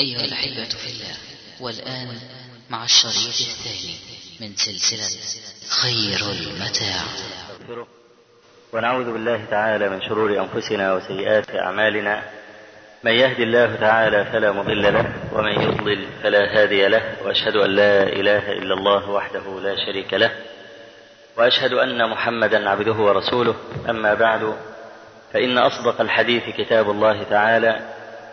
أيها الأحبة في الله والآن مع الشريط الثاني من سلسلة خير المتاع. ونعوذ بالله تعالى من شرور أنفسنا وسيئات أعمالنا. من يهدي الله تعالى فلا مضل له ومن يضلل فلا هادي له وأشهد أن لا إله إلا الله وحده لا شريك له وأشهد أن محمدا عبده ورسوله. أما بعد فإن أصدق الحديث كتاب الله تعالى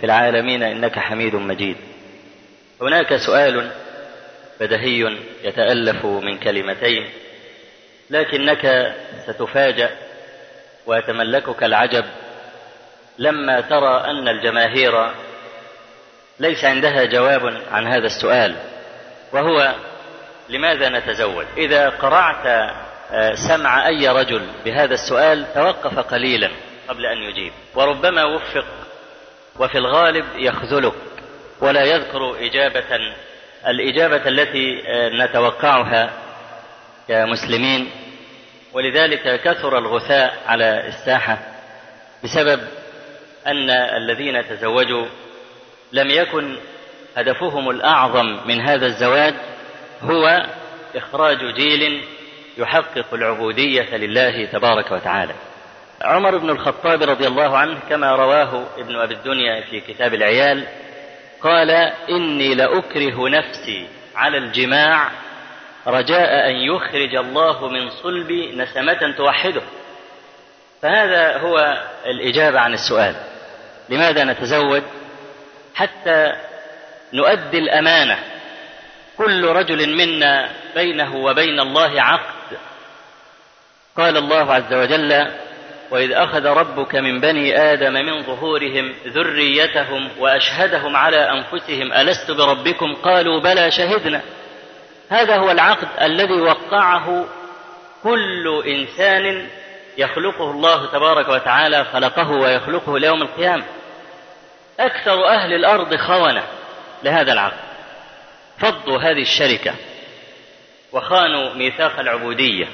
في العالمين إنك حميد مجيد. هناك سؤال بدهي يتألف من كلمتين لكنك ستفاجأ ويتملكك العجب لما ترى أن الجماهير ليس عندها جواب عن هذا السؤال وهو لماذا نتزوج؟ إذا قرعت سمع أي رجل بهذا السؤال توقف قليلا قبل أن يجيب وربما وفق وفي الغالب يخذلك ولا يذكر إجابة الإجابة التي نتوقعها كمسلمين ولذلك كثر الغثاء على الساحة بسبب أن الذين تزوجوا لم يكن هدفهم الأعظم من هذا الزواج هو إخراج جيل يحقق العبودية لله تبارك وتعالى. عمر بن الخطاب رضي الله عنه كما رواه ابن أبي الدنيا في كتاب العيال قال إني لأكره نفسي على الجماع رجاء أن يخرج الله من صلبي نسمة توحده. فهذا هو الإجابة عن السؤال. لماذا نتزوج؟ حتى نؤدي الأمانة كل رجل منا بينه وبين الله عقد قال الله عز وجل وإذ أخذ ربك من بني آدم من ظهورهم ذريتهم وأشهدهم على أنفسهم ألست بربكم؟ قالوا بلى شهدنا. هذا هو العقد الذي وقعه كل إنسان يخلقه الله تبارك وتعالى خلقه ويخلقه ليوم القيامة. أكثر أهل الأرض خونة لهذا العقد. فضوا هذه الشركة وخانوا ميثاق العبودية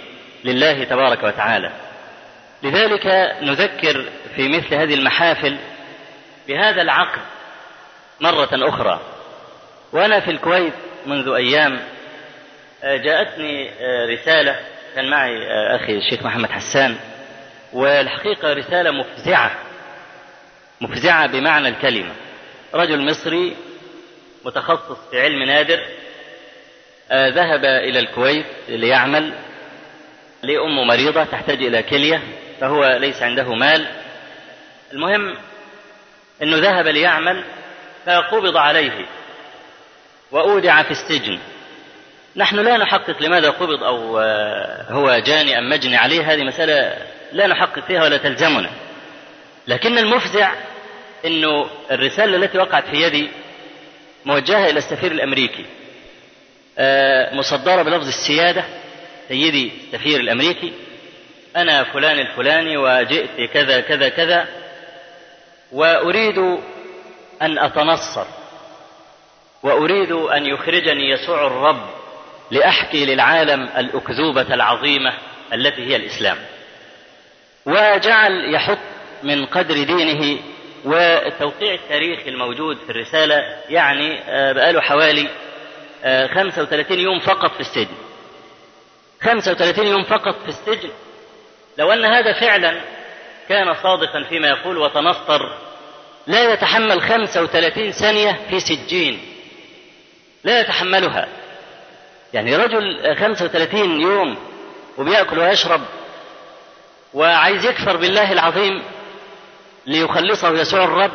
لله تبارك وتعالى. لذلك نذكر في مثل هذه المحافل بهذا العقد مرة أخرى. وأنا في الكويت منذ أيام جاءتني رسالة كان معي أخي الشيخ محمد حسان والحقيقة رسالة مفزعة مفزعة بمعنى الكلمة. رجل مصري متخصص في علم نادر آه ذهب إلى الكويت ليعمل لأم مريضة تحتاج إلى كلية. فهو ليس عنده مال. المهم أنه ذهب ليعمل فقبض عليه وأودع في السجن. نحن لا نحقق لماذا قبض أو آه هو جاني أم مجني عليه. هذه مسألة لا نحقق فيها ولا تلزمنا. لكن المفزع أنه الرسالة التي وقعت في يدي موجهة إلى السفير الأمريكي مصدرة بلفظ السيادة سيدي السفير الأمريكي. أنا فلان الفلاني وجئت كذا كذا كذا وأريد أن أتنصر وأريد أن يخرجني يسوع الرب لأحكي للعالم الأكذوبة العظيمة التي هي الإسلام. وجعل يحط من قدر دينه والتوقيع التاريخي الموجود في الرسالة يعني بقاله حوالي 35 يوم فقط في السجن. 35 يوم فقط في السجن لو أن هذا فعلا كان صادقا فيما يقول وتنصر لا يتحمل 35 ثانية في سجين. لا يتحملها. يعني رجل 35 يوم وبيأكل ويشرب وعايز يكفر بالله العظيم ليخلصه يسوع الرب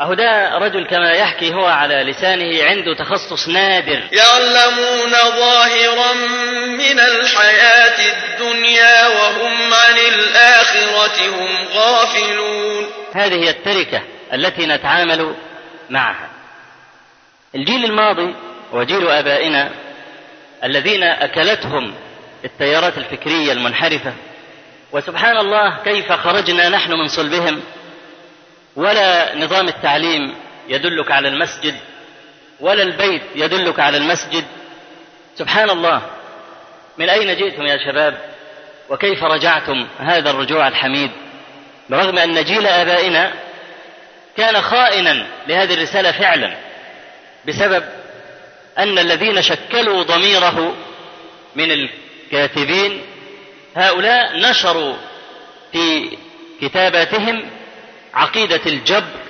أهو ده رجل كما يحكي هو على لسانه عنده تخصص نادر. يعلمون ظاهرا من الحياة الدنيا وهم عن الآخرة هم غافلون. هذه هي التركة التي نتعامل معها. الجيل الماضي وجيل آبائنا الذين أكلتهم التيارات الفكرية المنحرفة. وسبحان الله كيف خرجنا نحن من صلبهم. ولا نظام التعليم يدلك على المسجد ولا البيت يدلك على المسجد. سبحان الله. من أين جئتم يا شباب؟ وكيف رجعتم هذا الرجوع الحميد؟ برغم أن جيل آبائنا كان خائنا لهذه الرسالة فعلا بسبب أن الذين شكلوا ضميره من الكاتبين هؤلاء نشروا في كتاباتهم عقيدة الجبر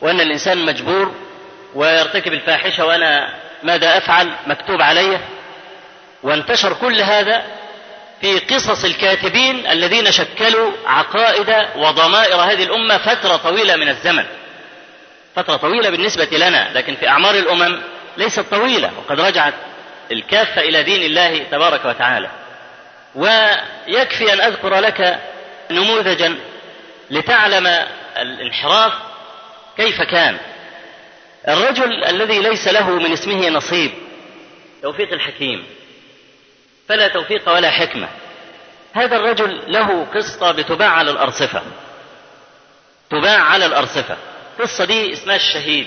وأن الإنسان مجبور ويرتكب الفاحشة وأنا ماذا أفعل؟ مكتوب علي. وانتشر كل هذا في قصص الكاتبين الذين شكلوا عقائد وضمائر هذه الأمة فترة طويلة من الزمن. فترة طويلة بالنسبة لنا لكن في أعمار الأمم ليست طويلة وقد رجعت الكافة إلى دين الله تبارك وتعالى. ويكفي أن أذكر لك نموذجا لتعلم الانحراف كيف كان؟ الرجل الذي ليس له من اسمه نصيب توفيق الحكيم فلا توفيق ولا حكمة. هذا الرجل له قصة بتباع على الأرصفة. تباع على الأرصفة. القصة دي اسمها الشهيد.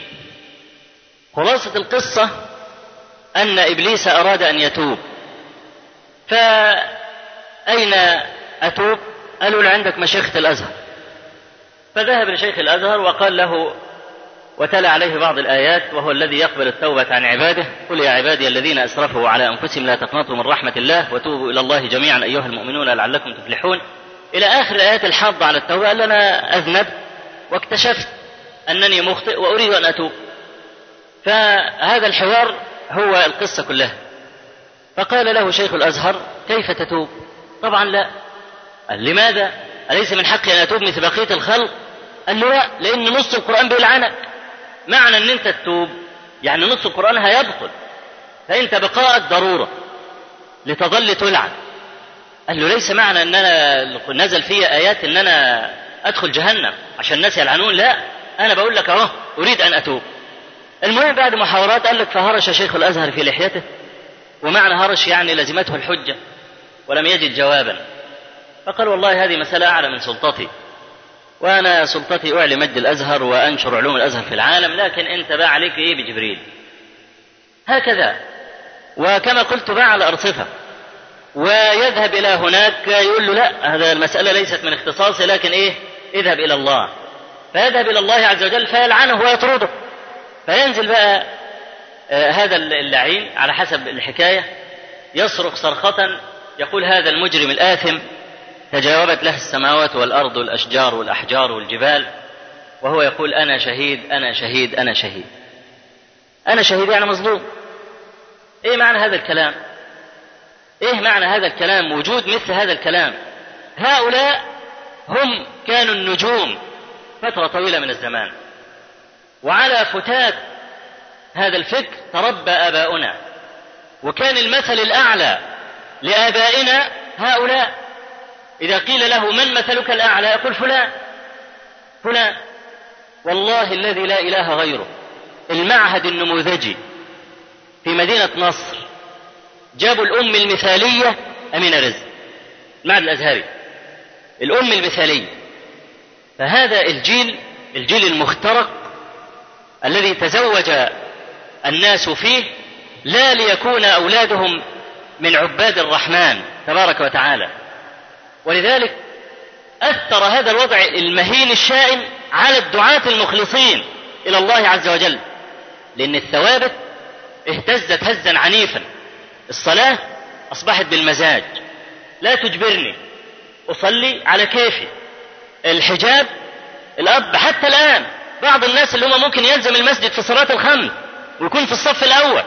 خلاصة القصة أن إبليس أراد أن يتوب. فأين أتوب؟ قالوا له عندك مشيخة الأزهر. فذهب لشيخ الأزهر وقال له وتلا عليه بعض الآيات وهو الذي يقبل التوبة عن عباده قل يا عبادي الذين أسرفوا على أنفسهم لا تقنطوا من رحمة الله وتوبوا إلى الله جميعا أيها المؤمنون لعلكم تفلحون. إلى آخر الآيات الحاضة على التوبة قال أنا أذنب واكتشفت أنني مخطئ وأريد أن أتوب. فهذا الحوار هو القصة كلها. فقال له شيخ الأزهر كيف تتوب؟ طبعا لا. قال لماذا؟ أليس من حقي أن أتوب مثل بقية الخلق؟ قال له لا لأن نص القرآن بيلعنك معنى أن أنت تتوب يعني نص القرآن هيبطل. فأنت بقاءك ضرورة لتظل تلعن. قال له ليس معنى أن أنا نزل في آيات أن أنا أدخل جهنم عشان الناس يلعنون لا. أنا بقول لك أهو أريد أن أتوب. المهم بعد محاورات قال لك فهرش شيخ الأزهر في لحيته. ومعنى هرش يعني لزمته الحجة ولم يجد جوابا. فقال والله هذه مسألة أعلى من سلطتي. وأنا سلطتي أعلي مجد الأزهر وأنشر علوم الأزهر في العالم لكن أنت بقى عليك إيه بجبريل؟ هكذا. وكما قلت باع على أرصفة. ويذهب إلى هناك يقول له لا هذا المسألة ليست من اختصاصي لكن إيه؟ اذهب إلى الله. فيذهب إلى الله عز وجل فيلعنه ويطرده. فينزل بقى آه هذا اللعين على حسب الحكاية يصرخ صرخة يقول هذا المجرم الآثم. تجاوبت له السماوات والأرض والأشجار والأحجار والجبال وهو يقول أنا شهيد أنا شهيد أنا شهيد. أنا شهيد يعني مظلوم. إيه معنى هذا الكلام؟ إيه معنى هذا الكلام؟ وجود مثل هذا الكلام. هؤلاء هم كانوا النجوم فترة طويلة من الزمان. وعلى فتات هذا الفكر تربى آباؤنا. وكان المثل الأعلى لآبائنا هؤلاء. إذا قيل له من مثلك الأعلى يقول فلان. فلان. والله الذي لا إله غيره. المعهد النموذجي في مدينة نصر جابوا الأم المثالية أمينة رزق. المعهد الأزهري. الأم المثالية. فهذا الجيل الجيل المخترق الذي تزوج الناس فيه لا ليكون أولادهم من عباد الرحمن تبارك وتعالى. ولذلك أثر هذا الوضع المهين الشائن على الدعاة المخلصين إلى الله عز وجل لأن الثوابت اهتزت هزا عنيفا. الصلاة أصبحت بالمزاج. لا تجبرني أصلي على كيفي. الحجاب الأب حتى الآن بعض الناس اللي هم ممكن يلزم المسجد في صلاة الخمس ويكون في الصف الأول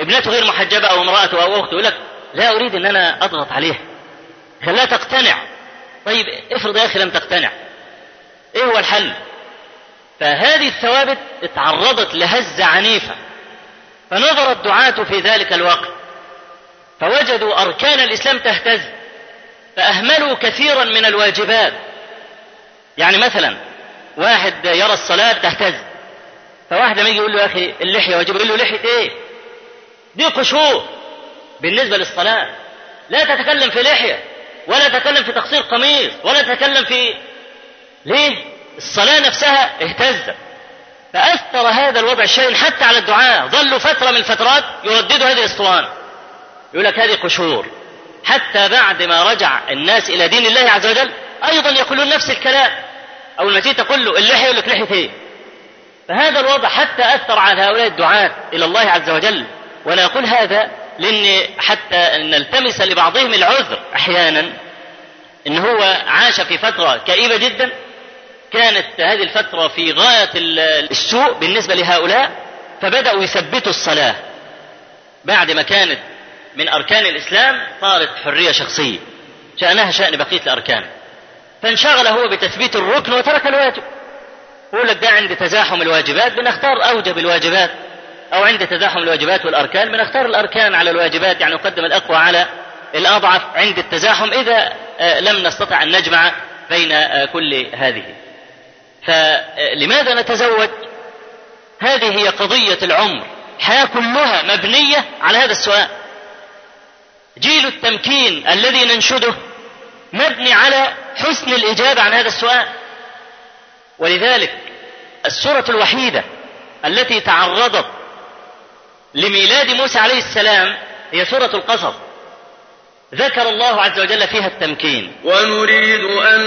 ابنته غير محجبة أو امرأته أو أخته يقول لك لا أريد أن أنا أضغط عليها. خلاها تقتنع. طيب افرض يا أخي لم تقتنع. إيه هو الحل؟ فهذه الثوابت اتعرضت لهزة عنيفة. فنظر الدعاة في ذلك الوقت. فوجدوا أركان الإسلام تهتز. فأهملوا كثيرا من الواجبات. يعني مثلا واحد يرى الصلاة تهتز. فواحد لما يجي يقول له يا أخي اللحية واجب يقول له لحية إيه؟ دي قشور. بالنسبة للصلاة. لا تتكلم في لحية. ولا تتكلم في تقصير قميص ولا تتكلم في ليه؟ الصلاة نفسها اهتزت فاثر هذا الوضع الشين حتى على الدعاء. ظلوا فترة من الفترات يرددوا هذه الأسطوانة. يقول لك هذه قشور. حتى بعد ما رجع الناس إلى دين الله عز وجل أيضا يقولون نفس الكلام. ما تيجي تقول له اللحية يقول لك لحية إيه؟ فهذا الوضع حتى أثر على هؤلاء الدعاة إلى الله عز وجل. وأنا أقول هذا لأن حتى نلتمس لبعضهم العذر أحيانا إن هو عاش في فترة كئيبة جدا. كانت هذه الفترة في غاية السوء بالنسبة لهؤلاء فبدأوا يثبتوا الصلاة. بعد ما كانت من أركان الإسلام صارت حرية شخصية شأنها شأن بقية الأركان. فانشغل هو بتثبيت الركن وترك الواجب. يقول لك ده عند تزاحم الواجبات بنختار أوجب الواجبات. أو عند تزاحم الواجبات والأركان بنختار الأركان على الواجبات يعني نقدم الأقوى على الأضعف عند التزاحم إذا لم نستطع أن نجمع بين كل هذه. فلماذا نتزوج؟ هذه هي قضية العمر. الحياة كلها مبنية على هذا السؤال. جيل التمكين الذي ننشده مبني على حسن الإجابة عن هذا السؤال. ولذلك السورة الوحيدة التي تعرضت لميلاد موسى عليه السلام هي سورة القصص ذكر الله عز وجل فيها التمكين. ونريد أن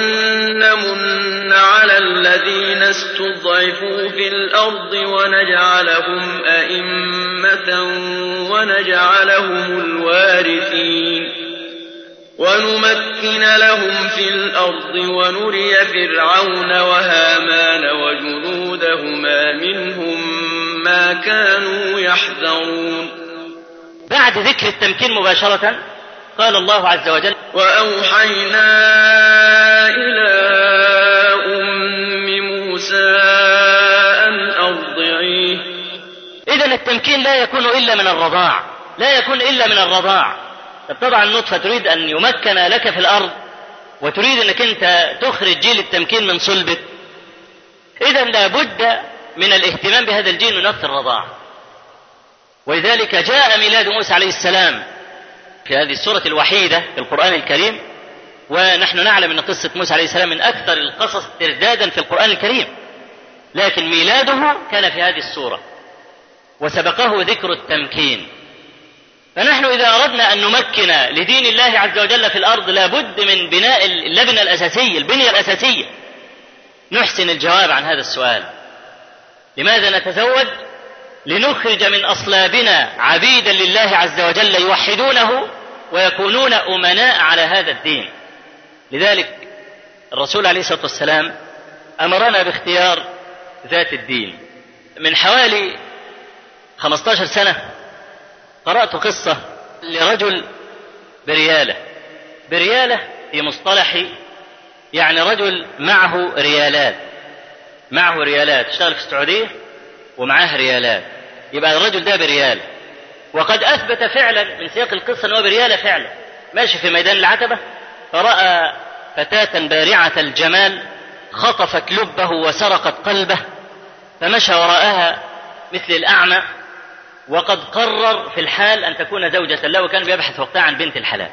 نمن على الذين استضعفوا في الأرض ونجعلهم أئمة ونجعلهم الوارثين. ونمكن لهم في الأرض ونري فرعون وهامان وجنودهما منهم ما كانوا يحذرون. بعد ذكر التمكين مباشرة قال الله عز وجل وأوحينا إلى أم موسى أن أرضعيه. إذا التمكين لا يكون إلا من الرضاع لا يكون إلا من الرضاع. طب طبعا النطفة تريد أن يمكن لك في الأرض وتريد أنك أنت تخرج جيل التمكين من صلبك. إذا لابد من الاهتمام بهذا الجيل من وقت الرضاع ولذلك جاء ميلاد موسى عليه السلام في هذه السورة الوحيدة في القرآن الكريم ونحن نعلم أن قصة موسى عليه السلام من أكثر القصص تردادا في القرآن الكريم لكن ميلاده كان في هذه السورة وسبقه ذكر التمكين. فنحن إذا أردنا أن نمكن لدين الله عز وجل في الأرض لابد من بناء اللبنة الأساسية البنية الأساسية. نحسن الجواب عن هذا السؤال. لماذا نتزوج؟ لنخرج من أصلابنا عبيدا لله عز وجل يوحدونه ويكونون أمناء على هذا الدين. لذلك الرسول عليه الصلاة والسلام أمرنا باختيار ذات الدين. من حوالي 15 سنة قرأت قصة لرجل بريالة. بريالة في مصطلح يعني رجل معه ريالات. معه ريالات. اشتغل في السعودية؟ ومعاه ريالات. يبقى الرجل ده بريال. وقد أثبت فعلا من سياق القصة أنه بريالة فعلا. ماشي في ميدان العتبة. فرأى فتاة بارعة الجمال خطفت لبه وسرقت قلبه. فمشى وراءها مثل الأعمى. وقد قرر في الحال أن تكون زوجة له وكان بيبحث وقتها عن بنت الحلال.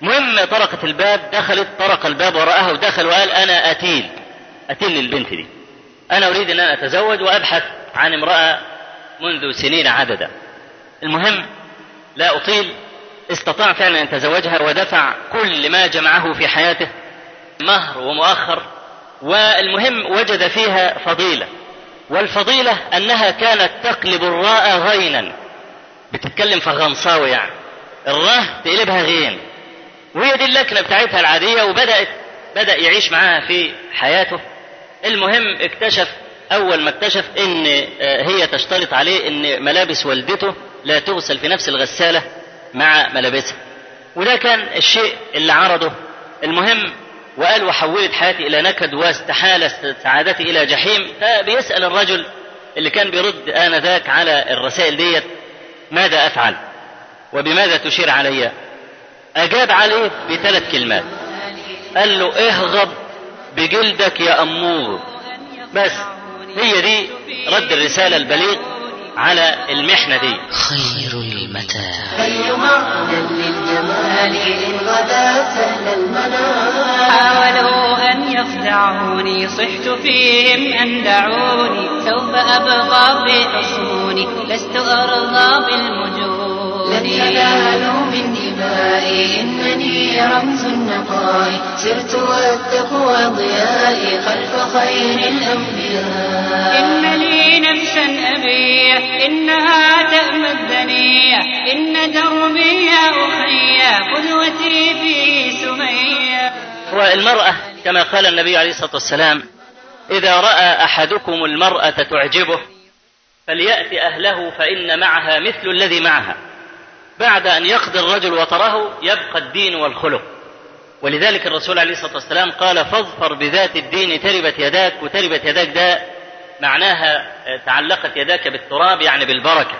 مهم طرقت الباب دخلت طرق الباب وراءها ودخل وقال أنا أتيل. أتيل للبنت دي. أنا أريد أن أنا أتزوج وأبحث عن امرأة منذ سنين عددا. المهم لا أطيل. استطاع فعلا أن تزوجها ودفع كل ما جمعه في حياته مهر ومؤخر. والمهم وجد فيها فضيلة. والفضيلة أنها كانت تقلب الراء غينا. بتتكلم فغنصاوي يعني. الراء تقلبها غين. وهي دي اللكنة بتاعتها العادية وبدأت بدأ يعيش معاها في حياته. المهم اكتشف أول ما اكتشف إن هي تشترط عليه إن ملابس والدته لا تغسل في نفس الغسالة مع ملابسها. وده كان الشيء اللي عرضه. المهم وقال وحولت حياتي إلى نكد واستحال سعادتي إلى جحيم فبيسأل الرجل اللي كان بيرد آنذاك على الرسائل ديت ماذا أفعل؟ وبماذا تشير علي؟ أجاب عليه بثلاث كلمات. قال له اهغب بجلدك يا أمور. بس هي دي رد الرسالة البليغ على المحنة دي. خير المتاع. أي معنى للجمال إن غدا سهل المنام حاولوا أن يخدعوني صحت فيهم أن دعوني. سوف أبقى في حصوني لست أرضى بالمجون. لن ينالوا من دمائي إنني رمز النقاء سرت والتقوى ضيائي خلف خير الأنبياء. إن لي نفسا أبية إنها تأمى الدنيا إن دربي يا أخي قدوتي في سمية. والمرأة كما قال النبي عليه الصلاة والسلام إذا رأى أحدكم المرأة تعجبه فليأتي أهله فإن معها مثل الذي معها. بعد أن يقضي الرجل وطره يبقى الدين والخلق. ولذلك الرسول عليه الصلاة والسلام قال فاظفر بذات الدين تربت يداك وتربت يداك ده معناها تعلقت يداك بالتراب يعني بالبركة.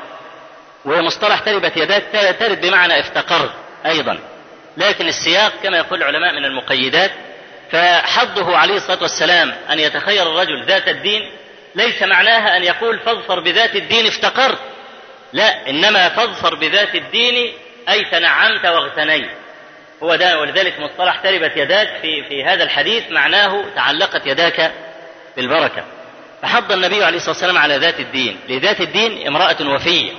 ومصطلح تربت يداك ترد بمعنى افتقرت أيضا. لكن السياق كما يقول العلماء من المقيدات فحظه عليه الصلاة والسلام أن يتخير الرجل ذات الدين ليس معناها أن يقول فاظفر بذات الدين افتقرت. لا إنما فاظفر بذات الدين أي تنعمت واغتنيت. هو ده ولذلك مصطلح تربت يداك في في هذا الحديث معناه تعلقت يداك بالبركة. فحض النبي عليه الصلاة والسلام على ذات الدين. لذات الدين امرأة وفية.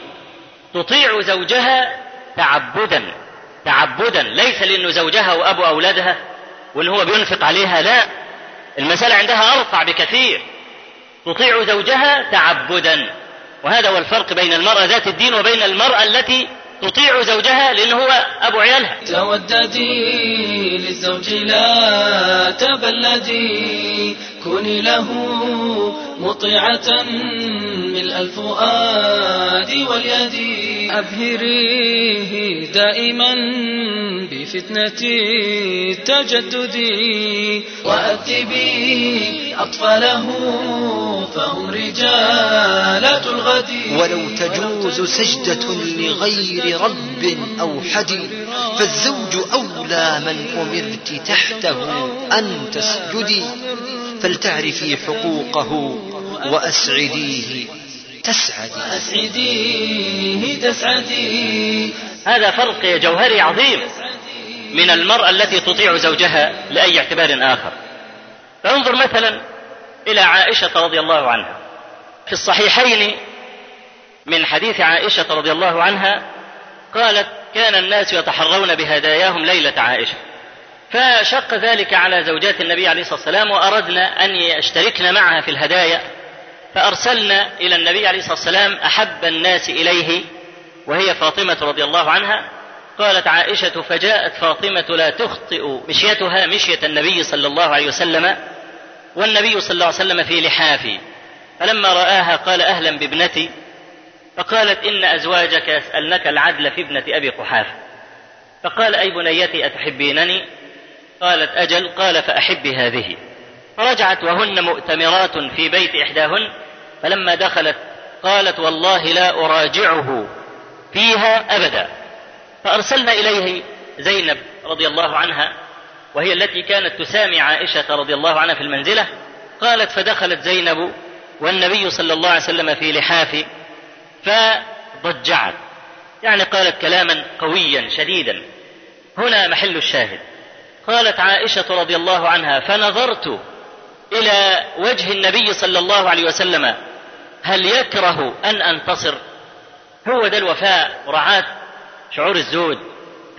تطيع زوجها تعبدا تعبدا. ليس لأنه زوجها وأبو أولادها وإن هو بينفق عليها لا. المسألة عندها أرفع بكثير. تطيع زوجها تعبدا. وهذا هو الفرق بين المرأة ذات الدين وبين المرأة التي تطيع زوجها لأنه هو أبو عيالها. توددي للزوج لا تبلدي. كوني له مطيعة ملء الفؤاد واليد أبهريه دائما بفتنة التجدد وأدبي أطفاله فهم رجالة الغد. ولو تجوز سجدة لغير رب أو حدي فالزوج أولى من أمرت تحته أن تسجدي. فلتعرفي حقوقه وأسعديه تسعدي. أسعديه تسعدي. هذا فرق جوهري عظيم من المرأة التي تطيع زوجها لأي اعتبار آخر. فانظر مثلا إلى عائشة رضي الله عنها. في الصحيحين من حديث عائشة رضي الله عنها قالت كان الناس يتحرون بهداياهم ليلة عائشة. فشق ذلك على زوجات النبي عليه الصلاة والسلام وأردنا أن يشتركن معها في الهدايا فأرسلنا إلى النبي عليه الصلاة والسلام أحب الناس إليه وهي فاطمة رضي الله عنها. قالت عائشة فجاءت فاطمة لا تخطئ مشيتها مشية النبي صلى الله عليه وسلم والنبي صلى الله عليه وسلم في لحافي. فلما رآها قال أهلا بابنتي فقالت إن أزواجك يسألنك العدل في ابنة أبي قحافة فقال أي بنيتي أتحبينني؟ قالت أجل قال فأحب هذه. فرجعت وهن مؤتمرات في بيت إحداهن فلما دخلت قالت والله لا أراجعه فيها أبدا. فأرسلنا إليه زينب رضي الله عنها وهي التي كانت تسامي عائشة رضي الله عنها في المنزلة قالت فدخلت زينب والنبي صلى الله عليه وسلم في لحاف فضجعت. يعني قالت كلاما قويا شديدا. هنا محل الشاهد. قالت عائشة رضي الله عنها فنظرت إلى وجه النبي صلى الله عليه وسلم هل يكره أن أنتصر؟ هو ده الوفاء مراعاة شعور الزوج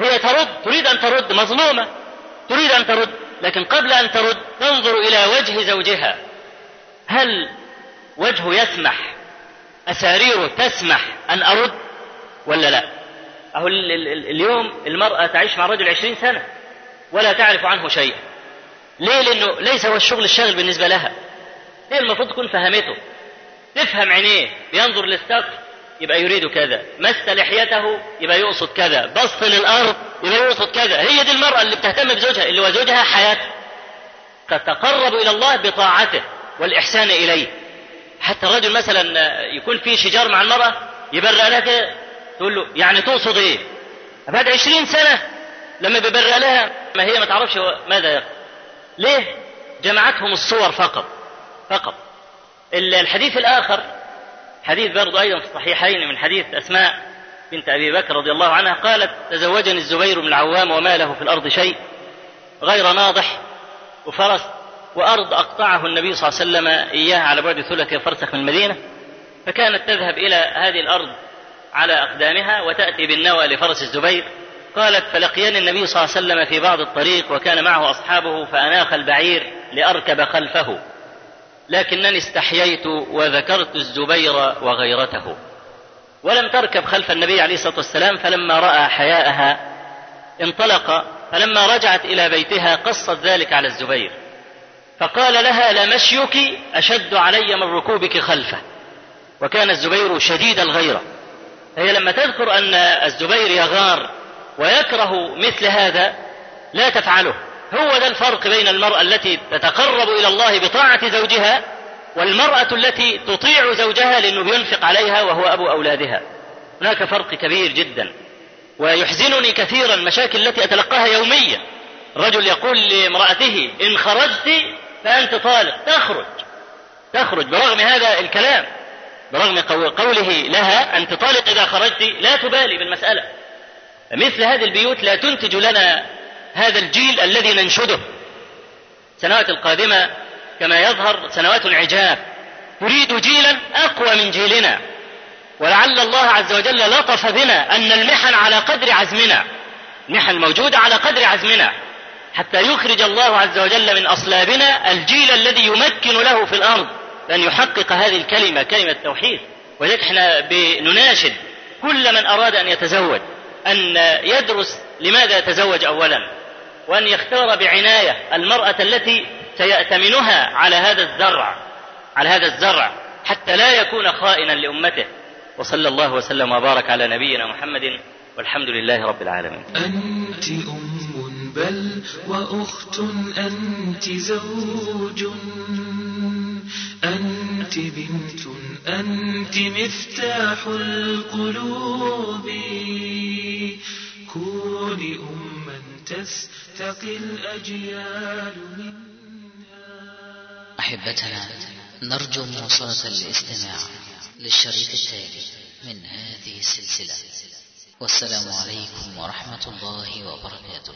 هي ترد تريد أن ترد مظلومة تريد أن ترد لكن قبل أن ترد تنظر إلى وجه زوجها. هل وجهه يسمح؟ أساريره تسمح أن أرد ولا لا؟ أهو اليوم المرأة تعيش مع رجل عشرين سنة. ولا تعرف عنه شيئا. ليه؟ لأنه ليس هو الشغل الشاغل بالنسبة لها. هي المفروض تكون فهمته. تفهم عينيه ينظر للسقف يبقى يريد كذا. مس لحيته يبقى يقصد كذا. بص للأرض يبقى يقصد كذا. هي دي المرأة اللي بتهتم بزوجها اللي هو زوجها حياته تتقرب إلى الله بطاعته والإحسان إليه. حتى الرجل مثلا يكون في شجار مع المرأة يبرأ لها تقول له يعني تقصد إيه؟ بعد عشرين سنة لما بيبرأ لها ما هي ما تعرفش ماذا يقصد ليه؟ جمعتهم الصور فقط فقط. الحديث الآخر حديث برضو أيضا في الصحيحين من حديث أسماء بنت أبي بكر رضي الله عنها قالت تزوجني الزبير بن العوام وما له في الأرض شيء غير ناضح وفرس وأرض أقطعه النبي صلى الله عليه وسلم إياها على بعد ثلث فرسخ من المدينة. فكانت تذهب إلى هذه الأرض على أقدامها وتأتي بالنوى لفرس الزبير قالت فلقيني النبي صلى الله عليه وسلم في بعض الطريق وكان معه أصحابه فأناخ البعير لأركب خلفه. لكنني استحييت وذكرت الزبير وغيرته. ولم تركب خلف النبي عليه الصلاة والسلام فلما رأى حياءها انطلق فلما رجعت إلى بيتها قصت ذلك على الزبير. فقال لها لمشيك أشد علي من ركوبك خلفه. وكان الزبير شديد الغيرة. هي لما تذكر أن الزبير يغار ويكره مثل هذا لا تفعله. هو ده الفرق بين المرأة التي تتقرب إلى الله بطاعة زوجها والمرأة التي تطيع زوجها لأنه بينفق عليها وهو أبو أولادها. هناك فرق كبير جدا. ويحزنني كثيرا المشاكل التي أتلقاها يوميا. رجل يقول لامرأته إن خرجت فأنت طالق تخرج تخرج. برغم هذا الكلام برغم قوله لها أنت طالق إذا خرجت لا تبالي بالمسألة. مثل هذه البيوت لا تنتج لنا هذا الجيل الذي ننشده. السنوات القادمة كما يظهر سنوات عجاب تريد جيلا أقوى من جيلنا. ولعل الله عز وجل لطف بنا أن المحن على قدر عزمنا. المحن موجودة على قدر عزمنا. حتى يخرج الله عز وجل من أصلابنا الجيل الذي يمكن له في الأرض. أن يحقق هذه الكلمة كلمة التوحيد. ولذلك إحنا بنناشد كل من أراد أن يتزوج. أن يدرس لماذا يتزوج أولا وأن يختار بعناية المرأة التي سيأتمنها على هذا الزرع على هذا الزرع حتى لا يكون خائنا لأمته. وصلى الله وسلم وبارك على نبينا محمد والحمد لله رب العالمين. أنت أم بل وأخت أنت زوج. أنت بنت أنت مفتاح القلوب. كوني أما تستقي الأجيال منها. أحبتنا نرجو مواصلة الاستماع للشريط التالي من هذه السلسلة. والسلام عليكم ورحمة الله وبركاته.